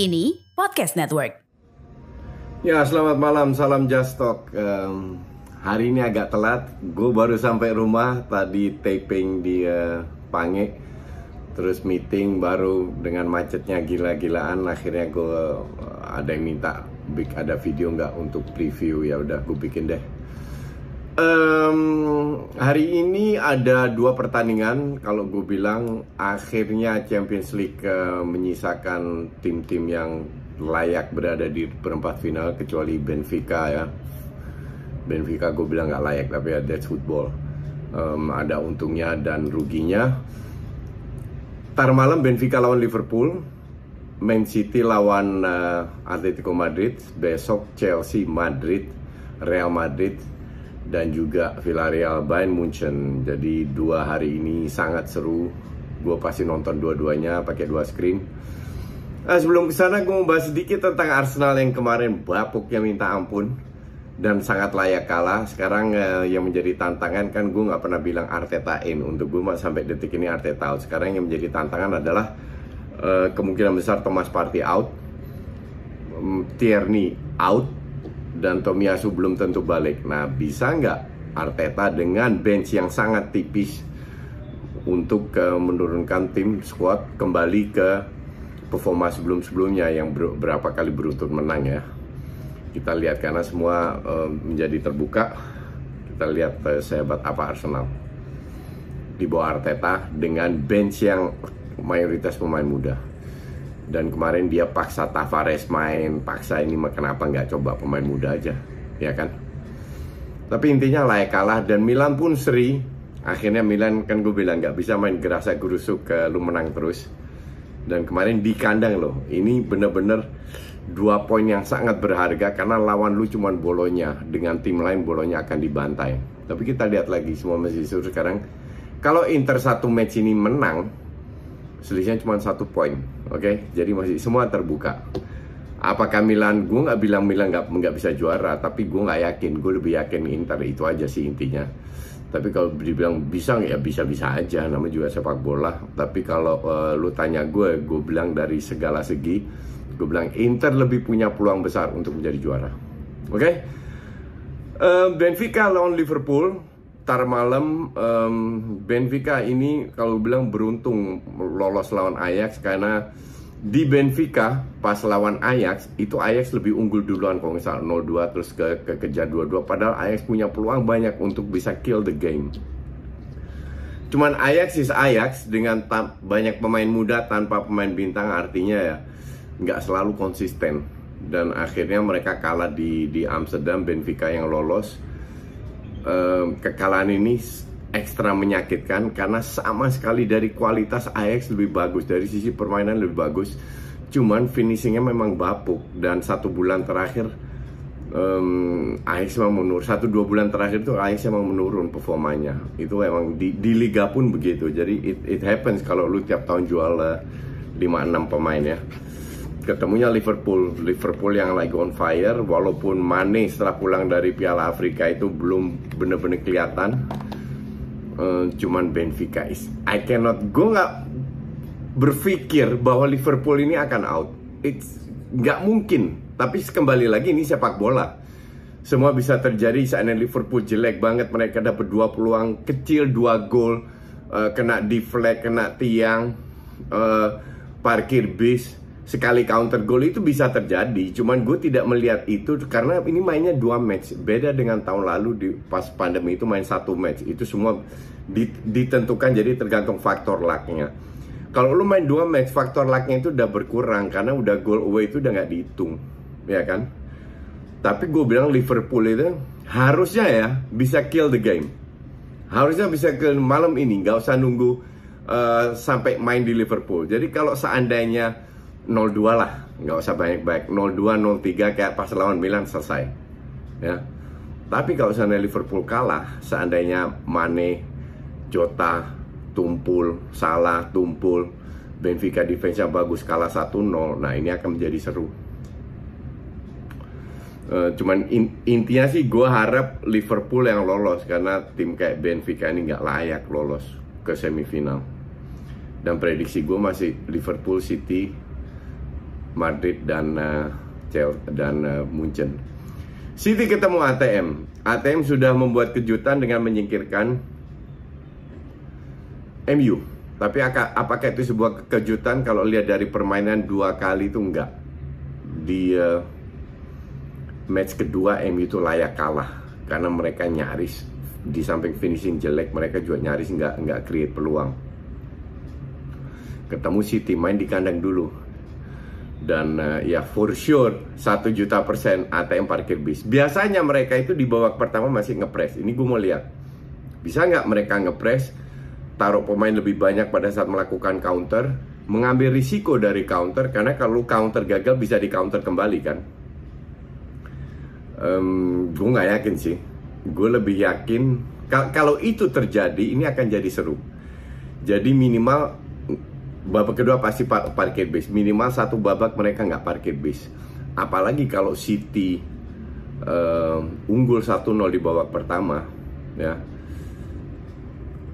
Kini Podcast Network. Ya, selamat malam, salam Just Talk. Em, hari ini agak telat, gue baru sampai rumah tadi taping di eh, Pange, terus meeting baru dengan macetnya gila-gilaan. Akhirnya gue eh, ada yang minta ada video nggak untuk preview ya udah gue bikin deh. Em, hari ini ada dua pertandingan. Kalau gue bilang akhirnya Champions League eh, menyisakan tim-tim yang layak berada di perempat final kecuali Benfica ya. Benfica gue bilang nggak layak tapi ya that's football. Em, ada untungnya dan ruginya. Tar malam Benfica lawan Liverpool, Man City lawan eh, Atletico Madrid, besok Chelsea Madrid, Real Madrid dan juga Villarreal Bayern Munchen. Jadi dua hari ini sangat seru. Gue pasti nonton dua-duanya pakai dua screen. Nah, sebelum ke sana gue mau bahas sedikit tentang Arsenal yang kemarin bapuknya minta ampun dan sangat layak kalah. Sekarang eh, yang menjadi tantangan kan gue nggak pernah bilang Arteta in untuk gue sampai detik ini Arteta out. Sekarang yang menjadi tantangan adalah eh, kemungkinan besar Thomas Partey out, mm, Tierney out, dan Tomiyasu belum tentu balik. Nah, bisa nggak Arteta dengan bench yang sangat tipis untuk eh, menurunkan tim squad kembali ke performa sebelum-sebelumnya yang ber- berapa kali beruntun menang ya. Kita lihat karena semua eh, menjadi terbuka. Kita lihat eh, sehebat apa Arsenal di bawah Arteta dengan bench yang mayoritas pemain muda. Dan kemarin dia paksa Tavares main, paksa ini kenapa nggak coba pemain muda aja, ya kan? Tapi intinya layak kalah dan Milan pun seri. Akhirnya Milan kan gue bilang nggak bisa main gerasa gerusuk ke lu menang terus. Dan kemarin di kandang loh, ini bener-bener dua poin yang sangat berharga karena lawan lu cuman bolonya dengan tim lain bolonya akan dibantai. Tapi kita lihat lagi semua masih sekarang. Kalau Inter satu match ini menang, selisihnya cuma satu poin, oke? Jadi masih semua terbuka. Apakah Milan? Gue nggak bilang Milan nggak nggak bisa juara, tapi gue nggak yakin. Gue lebih yakin Inter itu aja sih intinya. Tapi kalau dibilang bisa ya bisa-bisa aja. Namanya juga sepak bola. Tapi kalau eh, lu tanya gue, gue bilang dari segala segi, gue bilang Inter lebih punya peluang besar untuk menjadi juara. Oke? Eh, Benfica lawan Liverpool tar malam em, Benfica ini kalau bilang beruntung lolos lawan Ajax karena di Benfica pas lawan Ajax itu Ajax lebih unggul duluan kalau misal 0-2 terus ke, ke kejar 2-2 padahal Ajax punya peluang banyak untuk bisa kill the game. Cuman Ajax is Ajax dengan banyak pemain muda tanpa pemain bintang artinya ya nggak selalu konsisten. Dan akhirnya mereka kalah di di Amsterdam Benfica yang lolos Em, kekalahan ini ekstra menyakitkan karena sama sekali dari kualitas Ajax lebih bagus dari sisi permainan lebih bagus. Cuman finishingnya memang bapuk dan satu bulan terakhir em, Ajax memang menurun. Satu dua bulan terakhir itu Ajax memang menurun performanya. Itu emang di, di liga pun begitu. Jadi it, it happens kalau lu tiap tahun jual eh, 5-6 pemain ya ketemunya Liverpool. Liverpool yang lagi on fire walaupun Mane setelah pulang dari Piala Afrika itu belum bener-bener kelihatan. Eh, cuman Benfica is I cannot gue nggak berpikir bahwa Liverpool ini akan out. It's nggak mungkin. Tapi kembali lagi ini sepak bola. Semua bisa terjadi saatnya Liverpool jelek banget mereka dapat dua peluang kecil dua gol eh, kena deflect kena tiang eh, parkir bis sekali counter goal itu bisa terjadi. Cuman gue tidak melihat itu karena ini mainnya dua match. Beda dengan tahun lalu di pas pandemi itu main satu match. Itu semua ditentukan jadi tergantung faktor lucknya. Kalau lu main dua match, faktor lucknya itu udah berkurang karena udah goal away itu udah nggak dihitung, ya kan? Tapi gue bilang Liverpool itu harusnya ya bisa kill the game. Harusnya bisa ke malam ini, nggak usah nunggu uh, sampai main di Liverpool. Jadi kalau seandainya 0-2 lah, nggak usah banyak-banyak. 0-2, 0-3 kayak pas lawan Milan selesai. Ya. Tapi kalau seandainya Liverpool kalah, seandainya Mane, Jota, Tumpul, Salah, Tumpul, Benfica defense yang bagus kalah 1-0, nah ini akan menjadi seru. Uh, cuman in, intinya sih gue harap Liverpool yang lolos karena tim kayak Benfica ini nggak layak lolos ke semifinal. Dan prediksi gue masih Liverpool, City, Madrid dan uh, dan uh, Munchen. City ketemu ATM. ATM sudah membuat kejutan dengan menyingkirkan MU. Tapi apakah itu sebuah kejutan kalau lihat dari permainan dua kali itu enggak. Di uh, match kedua MU itu layak kalah karena mereka nyaris di samping finishing jelek mereka juga nyaris nggak nggak create peluang. Ketemu City main di kandang dulu dan uh, ya for sure satu juta persen ATM parkir bis. Biasanya mereka itu di babak pertama masih ngepres. Ini gue mau lihat bisa nggak mereka ngepres taruh pemain lebih banyak pada saat melakukan counter, mengambil risiko dari counter karena kalau counter gagal bisa di counter kembali kan. Um, gue nggak yakin sih. Gue lebih yakin kalau itu terjadi ini akan jadi seru. Jadi minimal babak kedua pasti parkir bis. Minimal satu babak mereka nggak parkir bis. Apalagi kalau City uh, unggul 1-0 di babak pertama ya.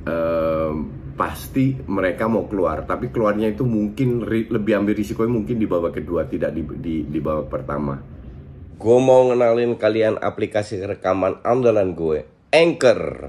Uh, pasti mereka mau keluar. Tapi keluarnya itu mungkin lebih ambil risiko mungkin di babak kedua tidak di, di, di babak pertama. Gue mau ngenalin kalian aplikasi rekaman andalan gue Anchor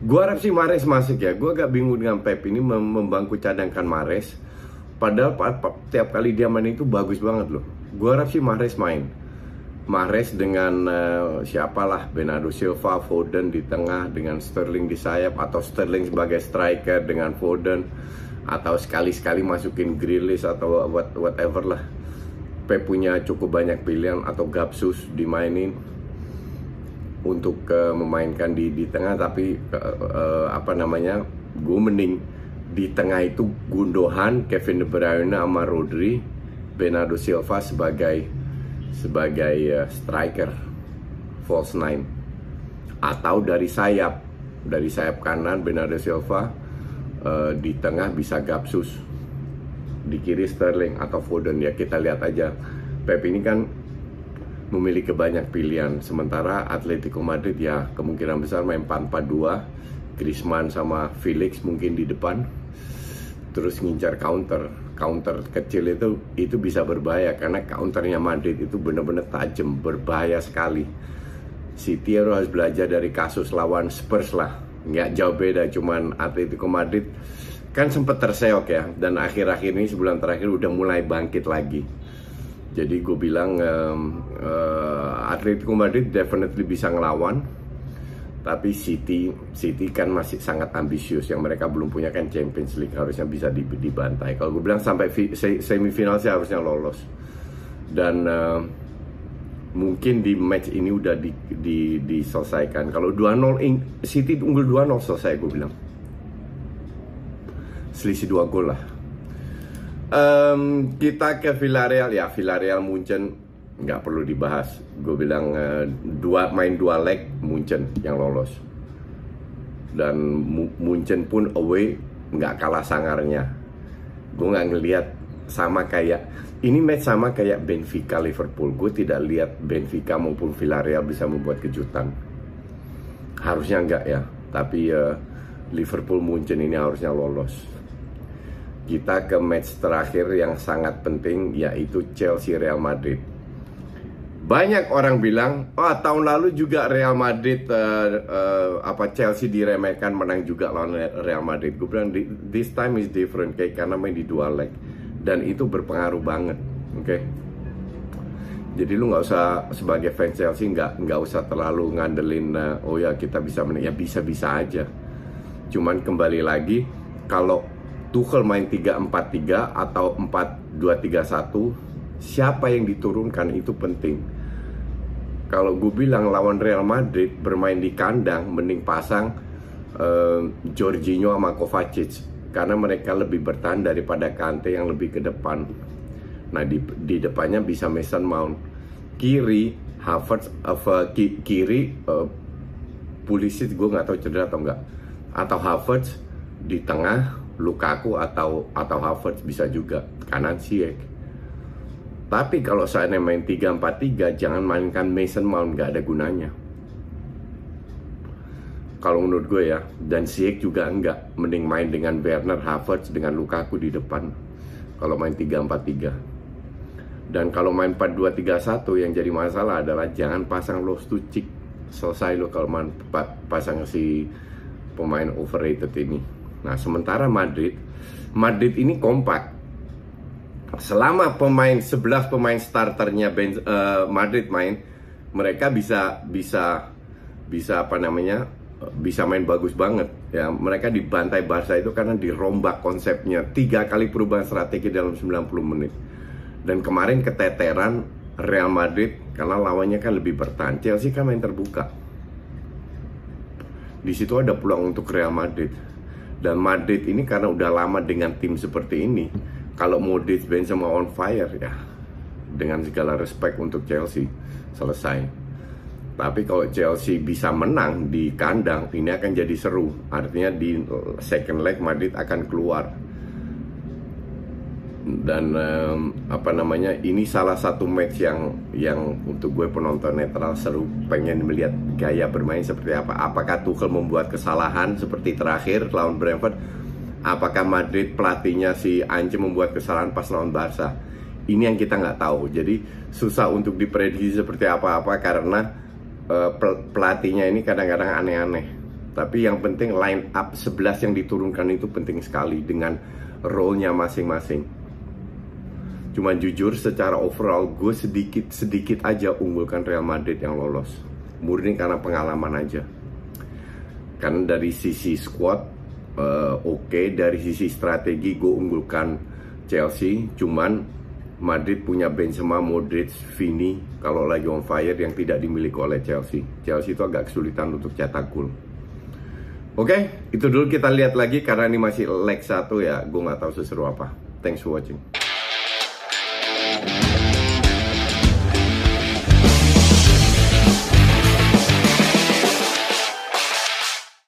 Gua harap sih Mares masuk ya. Gua agak bingung dengan Pep ini mem membangku cadangkan Mares. Padahal tiap kali dia main itu bagus banget loh. Gua harap sih Mares main. Mares dengan uh, siapalah Bernardo Silva, Foden di tengah dengan Sterling di sayap atau Sterling sebagai striker dengan Foden atau sekali-sekali masukin Grealish atau what, whatever lah. Pep punya cukup banyak pilihan atau Gapsus dimainin untuk uh, memainkan di di tengah tapi uh, uh, apa namanya gue mending di tengah itu Gundogan, Kevin De Bruyne sama Rodri, Bernardo Silva sebagai sebagai uh, striker false nine. Atau dari sayap dari sayap kanan Bernardo Silva uh, di tengah bisa Gapsus di kiri Sterling atau Foden. Ya kita lihat aja. Pep ini kan memiliki banyak pilihan. Sementara Atletico Madrid ya kemungkinan besar main 4-4-2, Griezmann sama Felix mungkin di depan. Terus ngincar counter. Counter kecil itu itu bisa berbahaya karena counternya Madrid itu benar-benar tajam, berbahaya sekali. City harus belajar dari kasus lawan Spurs lah. Nggak jauh beda, cuman Atletico Madrid kan sempat terseok ya dan akhir-akhir ini sebulan terakhir udah mulai bangkit lagi jadi gue bilang um, uh, Atletico Madrid definitely bisa ngelawan, tapi City City kan masih sangat ambisius yang mereka belum punya kan Champions League harusnya bisa dibantai. Kalau gue bilang sampai semifinal sih harusnya lolos dan uh, mungkin di match ini udah di, di, diselesaikan. Kalau 2-0 City unggul 2-0 selesai gue bilang. Selisih dua gol lah Um, kita ke Villarreal ya Villarreal Munchen nggak perlu dibahas. Gue bilang uh, dua main dua leg Munchen yang lolos dan Munchen pun away nggak kalah sangarnya. Gue nggak ngelihat sama kayak ini match sama kayak Benfica Liverpool. Gue tidak lihat Benfica maupun Villarreal bisa membuat kejutan. Harusnya enggak ya, tapi uh, Liverpool Munchen ini harusnya lolos. Kita ke match terakhir yang sangat penting yaitu Chelsea Real Madrid. Banyak orang bilang, oh tahun lalu juga Real Madrid uh, uh, apa Chelsea diremehkan menang juga lawan Real Madrid. Gue bilang this time is different kayak karena main di dua leg dan itu berpengaruh banget oke okay? jadi lu nggak usah sebagai fans Chelsea nggak nggak usah terlalu ngandelin uh, oh ya kita bisa menang ya bisa bisa aja cuman kembali lagi kalau Tuchel main 3-4-3 atau 4-2-3-1 siapa yang diturunkan itu penting. Kalau gue bilang lawan Real Madrid bermain di kandang mending pasang uh, Jorginho sama Kovacic karena mereka lebih bertahan daripada Kante yang lebih ke depan. Nah di, di depannya bisa Mason Mount, kiri Havertz, uh, ki, kiri uh, Pulisic gue nggak tahu cedera atau enggak, atau Havertz di tengah Lukaku atau atau Havertz bisa juga. Kanan Ziyech. Tapi kalau saya main 3-4-3 jangan mainkan Mason Mount nggak ada gunanya. Kalau menurut gue ya dan Ziyech juga enggak mending main dengan Werner Havertz dengan Lukaku di depan. Kalau main 3-4-3 dan kalau main 4-2-3-1 yang jadi masalah adalah jangan pasang Loftus-Cheek selesai lo kalau main pasang si pemain overrated ini nah sementara Madrid Madrid ini kompak. Selama pemain 11 pemain starternya ben, uh, Madrid main mereka bisa bisa bisa apa namanya bisa main bagus banget ya. Mereka dibantai Barca itu karena dirombak konsepnya. Tiga kali perubahan strategi dalam 90 menit. Dan kemarin keteteran Real Madrid karena lawannya kan lebih bertahan. Chelsea kan main terbuka. Di situ ada peluang untuk Real Madrid dan Madrid ini karena udah lama dengan tim seperti ini kalau Modric Benzema on fire ya dengan segala respect untuk Chelsea selesai tapi kalau Chelsea bisa menang di kandang, ini akan jadi seru. Artinya di second leg Madrid akan keluar. Dan um, apa namanya? Ini salah satu match yang yang untuk gue penonton netral seru. Pengen melihat gaya bermain seperti apa. Apakah Tuchel membuat kesalahan seperti terakhir lawan Brentford? Apakah Madrid pelatihnya si Ange membuat kesalahan pas lawan Barca? Ini yang kita nggak tahu. Jadi susah untuk diprediksi seperti apa-apa karena uh, pelatihnya ini kadang-kadang aneh-aneh. Tapi yang penting line up 11 yang diturunkan itu penting sekali dengan role-nya masing-masing. Cuman jujur secara overall gue sedikit sedikit aja unggulkan Real Madrid yang lolos. Murni karena pengalaman aja. Karena dari sisi squad uh, oke, okay. dari sisi strategi gue unggulkan Chelsea. Cuman Madrid punya Benzema, Modric, Vini kalau lagi on fire yang tidak dimiliki oleh Chelsea. Chelsea itu agak kesulitan untuk cetak gol. Oke, okay, itu dulu kita lihat lagi karena ini masih leg satu ya. Gue nggak tahu seseru apa. Thanks for watching.